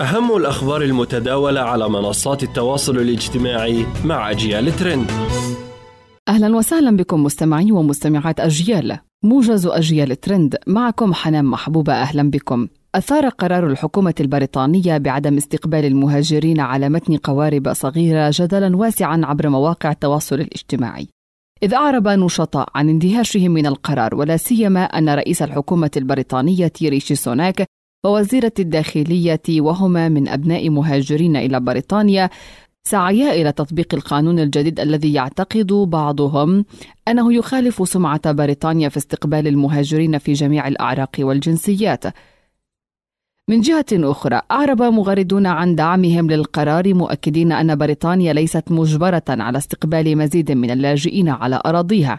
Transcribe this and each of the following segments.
أهم الأخبار المتداولة على منصات التواصل الاجتماعي مع أجيال ترند. أهلا وسهلا بكم مستمعي ومستمعات أجيال. موجز أجيال ترند معكم حنان محبوبة أهلا بكم. أثار قرار الحكومة البريطانية بعدم استقبال المهاجرين على متن قوارب صغيرة جدلا واسعا عبر مواقع التواصل الاجتماعي. إذ أعرب نشطاء عن اندهاشهم من القرار ولا سيما أن رئيس الحكومة البريطانية ريشي سوناك ووزيرة الداخلية وهما من أبناء مهاجرين إلى بريطانيا سعيا إلى تطبيق القانون الجديد الذي يعتقد بعضهم أنه يخالف سمعة بريطانيا في استقبال المهاجرين في جميع الأعراق والجنسيات. من جهة أخرى أعرب مغردون عن دعمهم للقرار مؤكدين أن بريطانيا ليست مجبرة على استقبال مزيد من اللاجئين على أراضيها.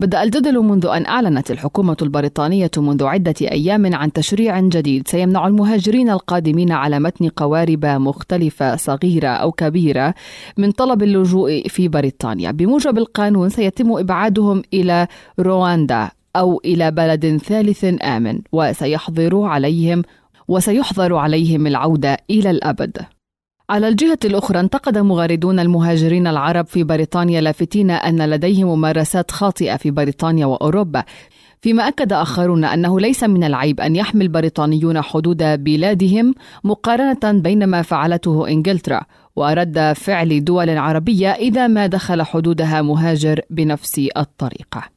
بدأ الجدل منذ أن أعلنت الحكومة البريطانية منذ عدة أيام عن تشريع جديد. سيمنع المهاجرين القادمين على متن قوارب مختلفة صغيرة أو كبيرة من طلب اللجوء في بريطانيا. بموجب القانون سيتم إبعادهم إلى رواندا أو إلى بلد ثالث آمن وسيحظر عليهم وسيحظر عليهم العودة إلى الأبد. على الجهة الأخرى انتقد مغاردون المهاجرين العرب في بريطانيا لافتين أن لديهم ممارسات خاطئة في بريطانيا وأوروبا. فيما أكد آخرون أنه ليس من العيب أن يحمي البريطانيون حدود بلادهم مقارنة بين ما فعلته إنجلترا ورد فعل دول عربية إذا ما دخل حدودها مهاجر بنفس الطريقة.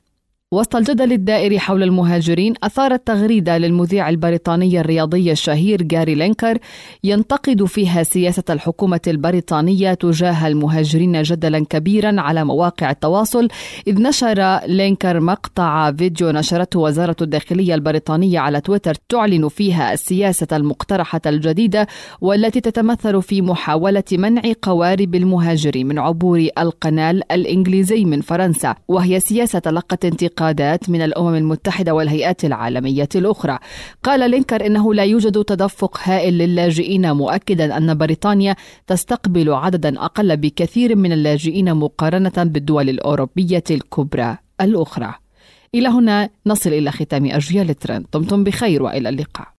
وسط الجدل الدائر حول المهاجرين أثارت تغريدة للمذيع البريطاني الرياضي الشهير جاري لينيكر ينتقد فيها سياسة الحكومة البريطانية تجاه المهاجرين جدلا كبيرا على مواقع التواصل إذ نشر لينيكر مقطع فيديو نشرته وزارة الداخلية البريطانية على تويتر تعلن فيها السياسة المقترحة الجديدة والتي تتمثل في محاولة منع قوارب المهاجرين من عبور القنال الإنجليزي من فرنسا وهي سياسة تلقت انتقاد انتقادات من الأمم المتحدة والهيئات العالمية الأخرى. قال لينكر إنه لا يوجد تدفق هائل للاجئين مؤكدا أن بريطانيا تستقبل عددا أقل بكثير من اللاجئين مقارنة بالدول الأوروبية الكبرى الأخرى. إلى هنا نصل إلى ختام أجيال ترند دمتم بخير وإلى اللقاء.